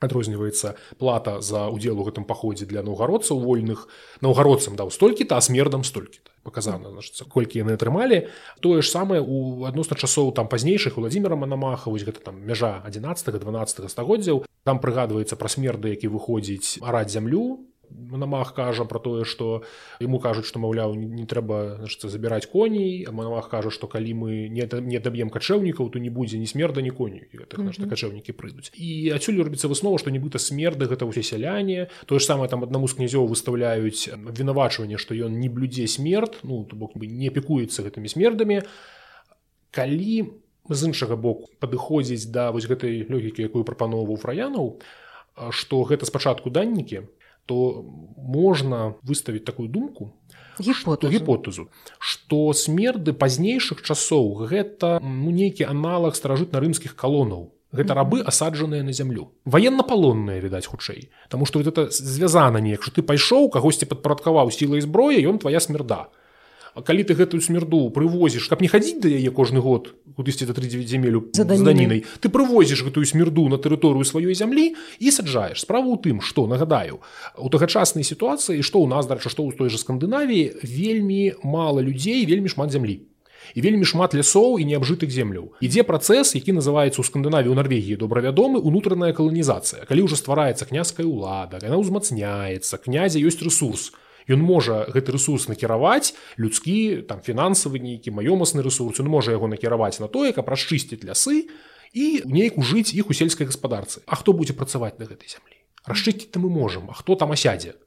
адрозніваецца плата за удзел у гэтым паходзе для наўгародцаў вольных. Наўгародцам даў столькі та смердам столькі показана значится колькі яны атрымалі. Тое ж самае у адносна часоў там пазнейшых владимира манамаха вось гэта там мяжа 11 12 стагоддзяў. Там прыгадваецца пра смерды які выходзіць араць зямлю Манамах кажа про тое што яму кажуць што маўляў не трэба значыцца забіраць коней Манамах кажа што калі мы не не даб'ем качэўнікаў то не будзе ні смерда ні коней. Гэтых mm -hmm. качэўнікі прыйдуць. І адсюль робіцца выснова што нібыта смерды гэта ўсе сяляне. Тое ж самае там аднаму з князёў выставляюць абвінавачванне што ён не блюдзе смерт ну то бок бы не пікуецца гэтымі смердамі. Калі з іншага боку падыходзіць да вось гэтай лёгікі якую прапановваў фраянаў што гэта спачатку даннікі то можна выставіць такую думку гіпотэзу гіпотэзу што смерды пазнейшых часоў гэта ну, нейкі аналаг старажытна-рымскіх калонаў. Гэта рабы асаджаныя на зямлю. Ваеннапалонныя відаць хутчэй. Таму што это звязана неяк што ты пайшоў кагосьці падпарадкаваў сілай зброя ён твоя смерда калі ты гэтую смерду прывозіш каб не хадзіць да яе кожны год кудысьці да 39 земелю за данінай ты прывозіш гэтую смерду на тэрыторыю сваёй зямлі і саджаеш. Справу ў тым што нагадаю у тагачаснай сітуацыі што ў нас дарча што ў той жа скандынавіі вельмі мала людзей вельмі шмат зямлі. І вельмі шмат лясоў і неабжытых земляў. Ідзе працэс які называецца ў скандынаві ў нарвегіі добра вядомы унутраная каланізацыя. Калі ўжо ствараецца княская ўлада яна ўзмацняецца князя ёсць ресурс Ён можа гэты ресурс накіраваць людскі там фінансавы нейкі маёмасны ресурс он можа яго накіраваць на тое каб расчысціць лясы і нейку жыць іх у сельскай гаспадарцы. А хто будзе працаваць на гэтай зямлі? Расчысціць мы можам А хто там асядзе?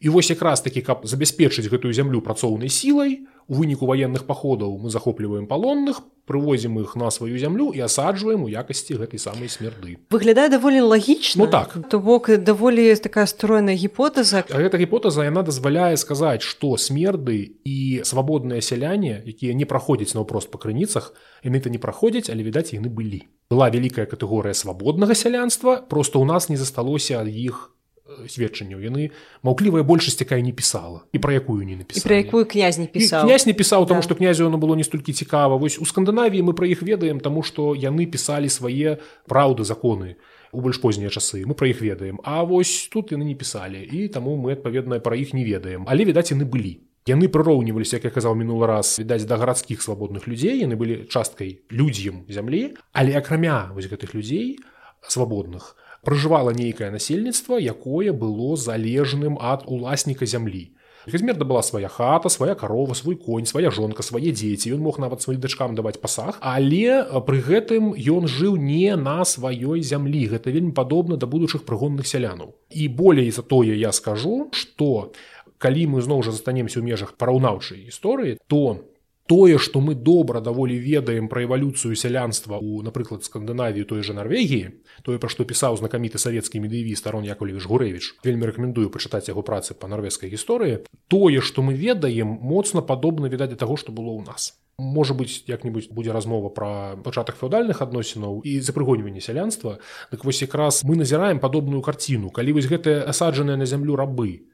І вось якраз такі каб забяспечыць гэтую зямлю працоўнай сілай у выніку ваенных паходаў мы захопліваем палонных прывозім іх на сваю зямлю і асаджваем у якасці гэтай самай смерды. Выглядае даволі лагічна ну, так. То бок даволі такая стройная гіпотэза гэта гіпотэза яна дазваляе сказаць што смерды і свабодныя сяляне якія не праходзяць наўпрост па крыніцах яны-то не праходзяць але відаць яны былі. Была вялікая катэгорыя свабоднага сялянства просто ў нас не засталося ад іх сведчанняў яны маўклівая большасць якая не пісала і пра якую не напісала пра якую князь не пісаў. Князь не пісаў таму да. што князю оно было не столькі цікава. Вось у скандынавіі мы пра іх ведаем таму што яны пісалі свае праўды законы у больш познія часы. Мы пра іх ведаем. А вось тут яны не пісалі і таму мы адпаведна пра іх не ведаем. Але відаць яны былі. Яны прыроўніваліся як я казаў мінулы раз відаць да гарадскіх свабодных людзей. Яны былі часткай людзям зямлі. Але акрамя вось гэтых людзей свабодных то пражывала нейкае насельніцтва якое было залежным ад уласніка зямлі Гмерда была свая хата свая карова свой конь свая жонка свае дзеці ён мог нават сваім дачкам даваць пасах але пры гэтым ён жыў не на сваёй зямлі гэта вельмі падобна да будучых прыгонных сялянаў. І болей за тое я скажу что калі мы зноў жа застанемся ў межах параўнаўчай гісторыі то тое што мы добра даволі ведаем пра эвалюцыю сялянства у напрыклад скандынавію той же Нарвегіі тое пра што пісаў знакаміты савецкі медыяві старон Яковлевіч гурэвіч вельмі рэкамендую пачытаць яго працы па нарвежскай гісторыі. Тое што мы ведаем моцна падобна відаць да таго што было ў нас. Можа быць як-нибудь будзе размова пра пачатак феодальных адносінаў і запрыгоньванне сялянства. Дык вось якраз мы назіраем падобную карціну. Калі вось гэтыя асаджаныя на зямлю рабы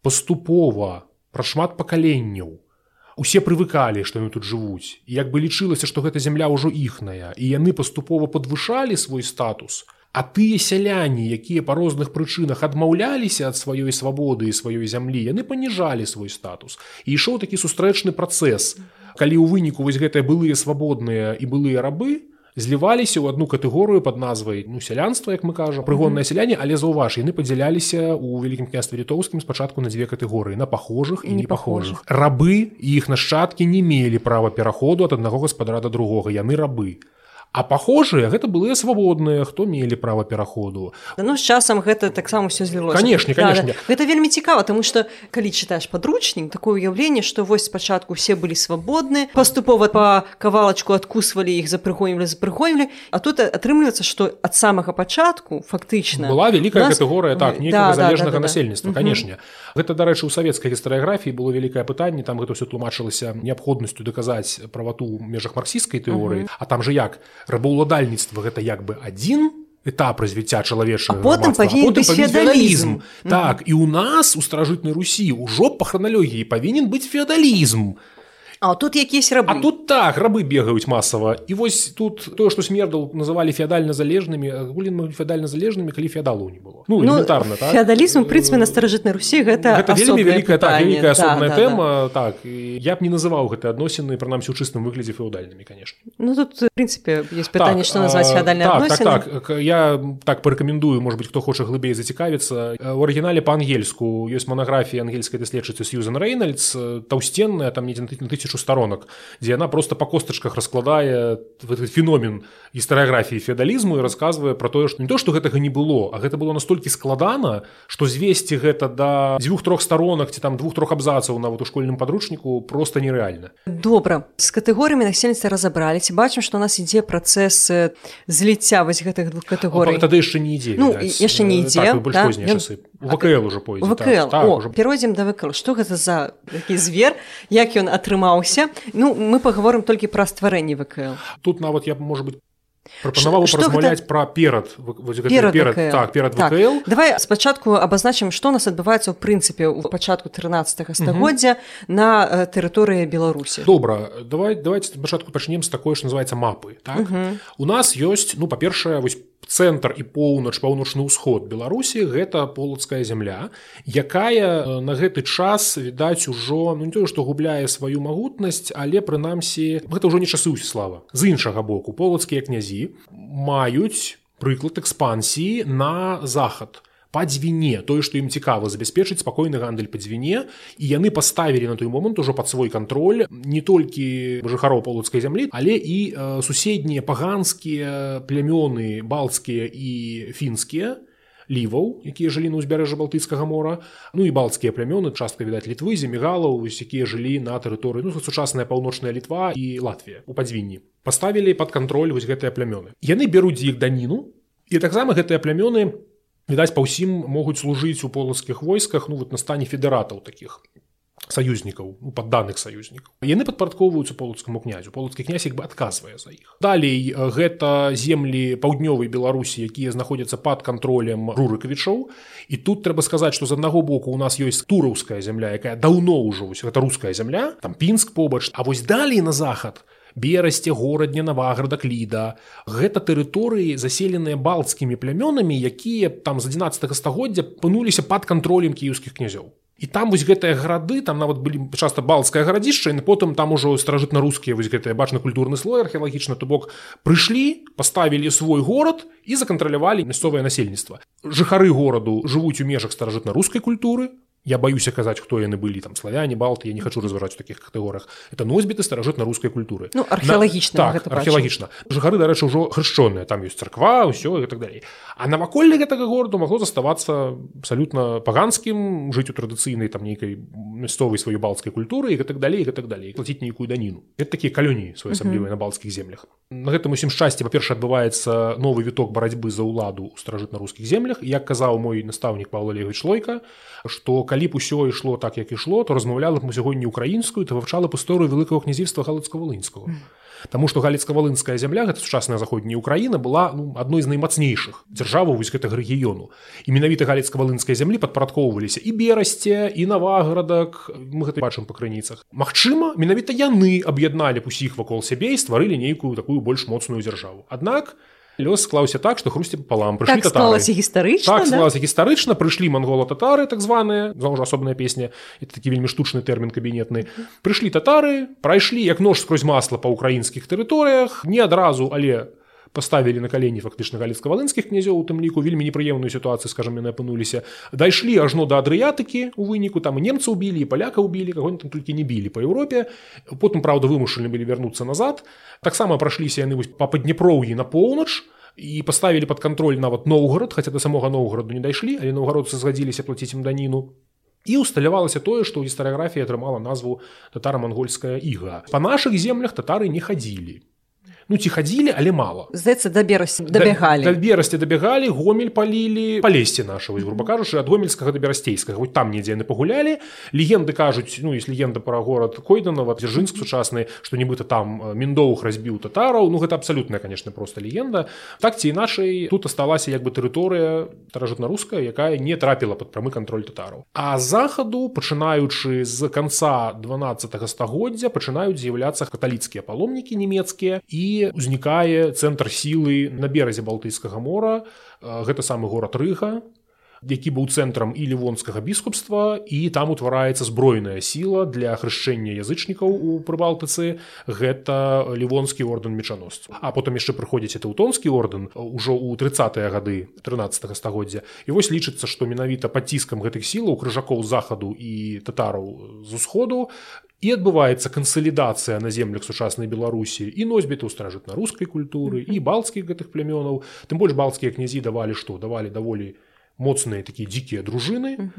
паступова пра шмат пакаленняў усе прывыкалі што яны тут жывуць. Як бы лічылася што гэта зямля ўжо іхная і яны паступова падвышалі свой статус а тыя сяляне якія па розных прычынах адмаўляліся ад сваёй свабоды і сваёй зямлі яны паніжалі свой статус. І ішоў такі сустрэчны працэс. Калі ў выніку вось гэтыя былыя свабодныя і былыя рабы зліваліся ў адну катэгорыю под назвай ну сялянства як мы кажам прыгоннае сяляне але заўваж яны падзяляліся ў вялікім княстве літоўскім спачатку на дзве катэгорыі на пахожых і не пахожых рабы і іх нашчадкі не мелі права пераходу ад аднаго гаспадара да другога яны рабы А пахожыя гэта былыя свабодныя хто мелі права пераходу ну з часам гэта таксама все злілося конечно конечно да, да. гэта вельмі цікава тому что калі чытаеш подручнік такое уяўленне что вось спачатку все былі свабодны паступова по кавалачку адкусвалі іх запрыгонілі запрыгонілі А тут атрымліваецца что ад самага пачатку фактычна была вялікая нас... катэгорыя так не да, залежнага да, да, да, насельніцтва да. канешне гэта дарэчы у савецкай гістарыяграфіі было вялікае пытанне там гэта все тлумачылася неабходнасцю даказаць правату ў межах марксійскай тэорыі. А там же як рабаўладальніцтва гэта як бы адзін этап развіцця чалавечага потым феадалізм. так і у нас у старажытнай русі ўжо па храналогіі павінен быць феадалізм А тут якісь рабы. А тут так рабы бегаюць масава і вось тут тое што смердал называлі феадальна залежнымі гулін феадальна залежнымі калі феадалу не было. Ну, ну так? феадалізм прынцыпе на старажытнай русі гэта, гэта вельмі вялікая так, вялікая асобная да, тэма да, да. так. Я б не называў гэты адносіны прынамсі ў чыстым выглядзе феадальнымі конечно. Ну тут прынцыпе есть пытанне так, што назваць феадальна так, так, так, я так парэкамендую может быть хто хоча глыбей зацікавіцца у арыгінале па-ангельску ёсць манаграфія ангельскай даследчыцы Сьюзан Рэйнальдс таўсценная там недзе на тысячу тысячу сторонок дзе яна просто по костачках раскладае феномен гістарыяграфіі феадалізму і рассказывае про тое што не то что гэтага не было а гэта было настолькі складана что звесці гэта да дзвюх-трох сторонок ці там двух-трох абзацаў нават у школьным падручніку просто нереальна. Добра. З катэгорыямі насельніцтва разабралі ці бачым што у нас ідзе працэс зліцця вось гэтых двух катэгорый. Тады яшчэ не ідзе ну, яшчэ не ідзе так, да? ВКЛ уже пойдзе ВКЛ. так, так, перайдзем да ВКЛ. Што гэта за такі звер? Як ён атрымаўся? Ну мы паговорым толькі пра стварэнне ВКЛ. Тут нават я можа быть прапанаваў размаўляць гэта... пра перад перад, перад, так, перад так. давай спачатку абазначым што нас адбываецца ў прынцыпе ў пачатку 13 стагоддзя на тэрыторыі беларусі добра. Давай давайте спачатку пачнем з такой ж называется мапы так? у нас ёсць ну па-першае вось цэнтр і поўнач паўночны ўсход беларусі гэта полацкая зямля якая на гэты час відаць ужо ну не тое што губляе сваю магутнасць але прынамсі гэта ўжо не часы слава. З іншага боку полацкія князі маюць прыклад экспансіі на захад. то па дзвіне тое што ім цікава забяспечыць спакойны гандаль па дзвіне і яны паставілі на той момант ужо пад свой кантроль не толькі жыхароў полацкай зямлі але і э, суседнія паганскія плямёны балцкія і фінскія ліваў якія жылі на ўзбярэжжа балтыйскага мора. Ну і балцкія плямёны частка відаць літвы земігалаў якія жылі на тэрыторыі ну сучасная паўночная літва і Латвія у падзвінні. Паставілі пад кантроль вось гэтыя плямёны. Яны бяруць іх даніну і таксама гэтыя плямёны відаць па ўсім могуць служыць у полацкіх войсках ну вот на стане федэратаў таких саюзнікаў у падданых саюзнікаў. Яны падпарадкоўваюцца полацкаму князю. Полацкі князь як бы адказвае за іх. Далей гэта землі паўднёвай беларусі якія знаходзяцца под контролем рурыкавічоў і тут трэба сказаць что з аднаго боку у нас ёсць тураўская земля якая даўно ўжо гэта руская земля там пінск побач. А вось далей на захад то берасце горадня наваграда кліда. Гэта тэрыторыі заселеныя балцкімі плямёнамі якія там з 11 стагоддзя пынуліся под кантролем кіеўскіх князёў. І там вось гэтыя гарады там нават былі часта балцкае гарадзішча і потым там ужо старажытна-рускія вось гэтыя бачна культурны слой археалагічна то бок прыйшлі паставілі свой горад і закантралявалі мясцовае насельніцтва. Жыхары гораду жывуць у межах старажытна-рускай культуры я боюся казаць хто яны былі там славяне балты я не хочу разважаць у таких катэгорах это носьбіты старажытна рускай культуры. Ну, археалагічна так, археалагічна. Жыхары дарэчы ўжо хрышчоныя там ёсць царква ўсё так далей. А наваколле гэтага гораду магло заставацца абсалютна паганскім жыць у традыцыйнай там нейкай мясцовай сваёй балцкай культуры і так далей так далей плаціць нейкую даніну. Это такія калоніі своеасаблівыя на балцкіх землях. На гэтым усім шчасці па-перша адбываецца новы віток барацьбы за ўладу ў старажытна-рускіх землях. Як казаў мой настаўнік павла левич шлойка што калі б усё ішло так як ішло то размаўляла б мы сягоння украінскую то вывчала б історыю великкага князівства галацка-валынского Таму што галецка-валынская зямля гэта сучасная заходняя Украіна была ну, адной з наймацнейшых дзяржаваў вось гэтага рэгіёну. І менавіта галецка-валынскай зямлі падпарадкоўваліся і берасце і наваградак мы гэта бачым па крыніцах. Магчыма менавіта яны аб'ядналі б усіх вакол сябе і стварылі нейкую такую больш моцную дзяржаву. Аднак лёс склаўся так што хрусці палам прыйшлі так склалася гістарычна так, да? гістарычна прыйшлі мангола татары так званыя за ўжо асобная песня і такі вельмі штучны тэрмін кабінетны прыйшлі татары прайшлі як нож скрозь масла па ўкраінскіх тэрыторыях не адразу але паставілі на калені фактычна галіцка-валынскіх князёў у тым ліку вельмі непрыемную сітуацыю скажем яны апынуліся. Дайшлі ажно да адрыятыкі у выніку там немца убілі паляка убілі каго там толькі не білі па Еўропе. Потым праўда вымушаны былі вярнуцца назад. Таксама прайшліся яны вось па паднепроўі на поўнач і паставілі под кантроль нават Ноўгород хаця да самога Ноўгораду не дайшлі але наўгародцы згадзіліся плаціць ім даніну. І усталявалася тое што ў гістарыяграфіі атрымала назву татара-мангольская іга. Па нашых землях татары не хадзілі ну ці хадзілі але мало здаецца да берасці дабягалі да, да берасці дабягалі гомель палілі палесці нашего грубо кажучы ад гомельскага да берасцейскага. Вот там недзе яны пагулялі. Легенды кажуць ну есть легенда пра горад койданова дзяржынск сучасны што нібыта там э, міндоўх разбіў татараў. Ну гэта абсалютная конечно просто легенда. Так ці іначай тут асталася як бы тэрыторыя таражытна-руская якая не трапіла под прамы кантроль татараў. А захаду пачынаючы з конца 12 стагоддзя пачынаюць з'яўляцца каталіцкія паломнікі нямецкія і ўзнікае цэнтр сілы на беразе балтыйскага мора. Гэта самы горад рыга які быў цэнтрам і лівонскага біскупства і там утвараецца зброеная сіла для хрышчэння язычнікаў у прыбалтыцы. Гэта лівонскі ордэн мечаносцу а потым яшчэ прыходзіць тэўтонскі ордэн ужо ў тридцатыя гады 13 стагоддзя. І вось лічыцца што менавіта пад ціскам гэтых сілаў крыжакоў захаду і татараў з усходу і адбываецца кансалідацыя на землях сучаснай беларусі і носьбітаў старажытна-рускай культуры і балцкіх гэтых плямёнаў тым больш балцкія князі давалі што давалі даволі моцныя такія дзікія дружыны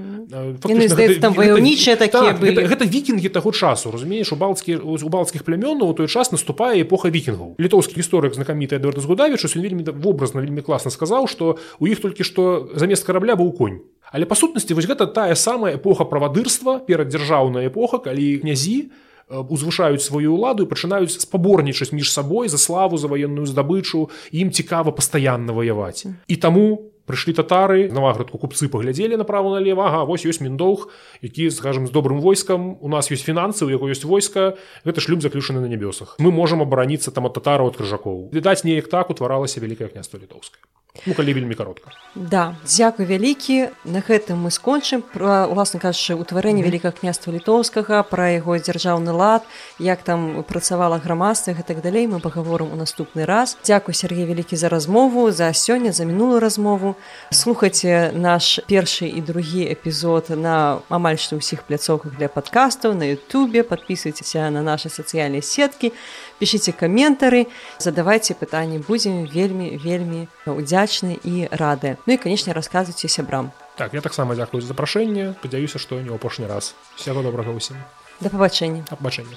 ваяўнічыя такія так, гэта, гэта вікінгі таго часу разумееш у балцкі у балцкіх плямёнаў у той час наступае эпоха вікінгаў літоўскі гісторык знакаміты эдвард згудавіч вельмі вобразна вельмі класна сказаў што у іх толькі што замест карабля быў конь Але па сутнасці вось гэта тая самая эпоха правадырства пераддзяржаўная эпоха, калі князі узвышаюць сваю ўладу і пачынаюць спаборнічаць між сабой за славу за ваенную здабычу ім цікава пастаянна ваяваць. І таму прыйшлі татары наваградку купцы паглядзелі направо налево ага, вось ёсць міндоўг які скажем з добрым войскам у нас ёсць фінансы у яго ёсць войска гэта шлюб заключаны на нябёсах мы можам абараніцца там ад татараў ад крыжакоў. Відаць неяк так утваралася вялікае княства літоўская Ну, калі вельмі каротка. Да дзякуй вялікі. На гэтым мы скончым. Пра уласна кажучы утварэнне mm -hmm. вялікага княства літоўскага пра яго дзяржаўны лад як там працавала грамадства і так далей. Мы паговорым у наступны раз. Дзякуй Сергей вялікі за размову за сёння за мінулую размову. Слухайце наш першы і другі эпізод на амаль што ўсіх пляцоўках для падкастаў на Ютубе. Подписывайтеся на наши сацыяльныя сеткі пішіце каментары задавайте пытанні будзем вельмі вельмі удзячны і рады. Ну і канешне расказвайце сябрам. Так я таксама дзякую за запрашэнне спадзяюся што не ў апошні раз. Усяго добрага ўсім. Да пабачэння абачэння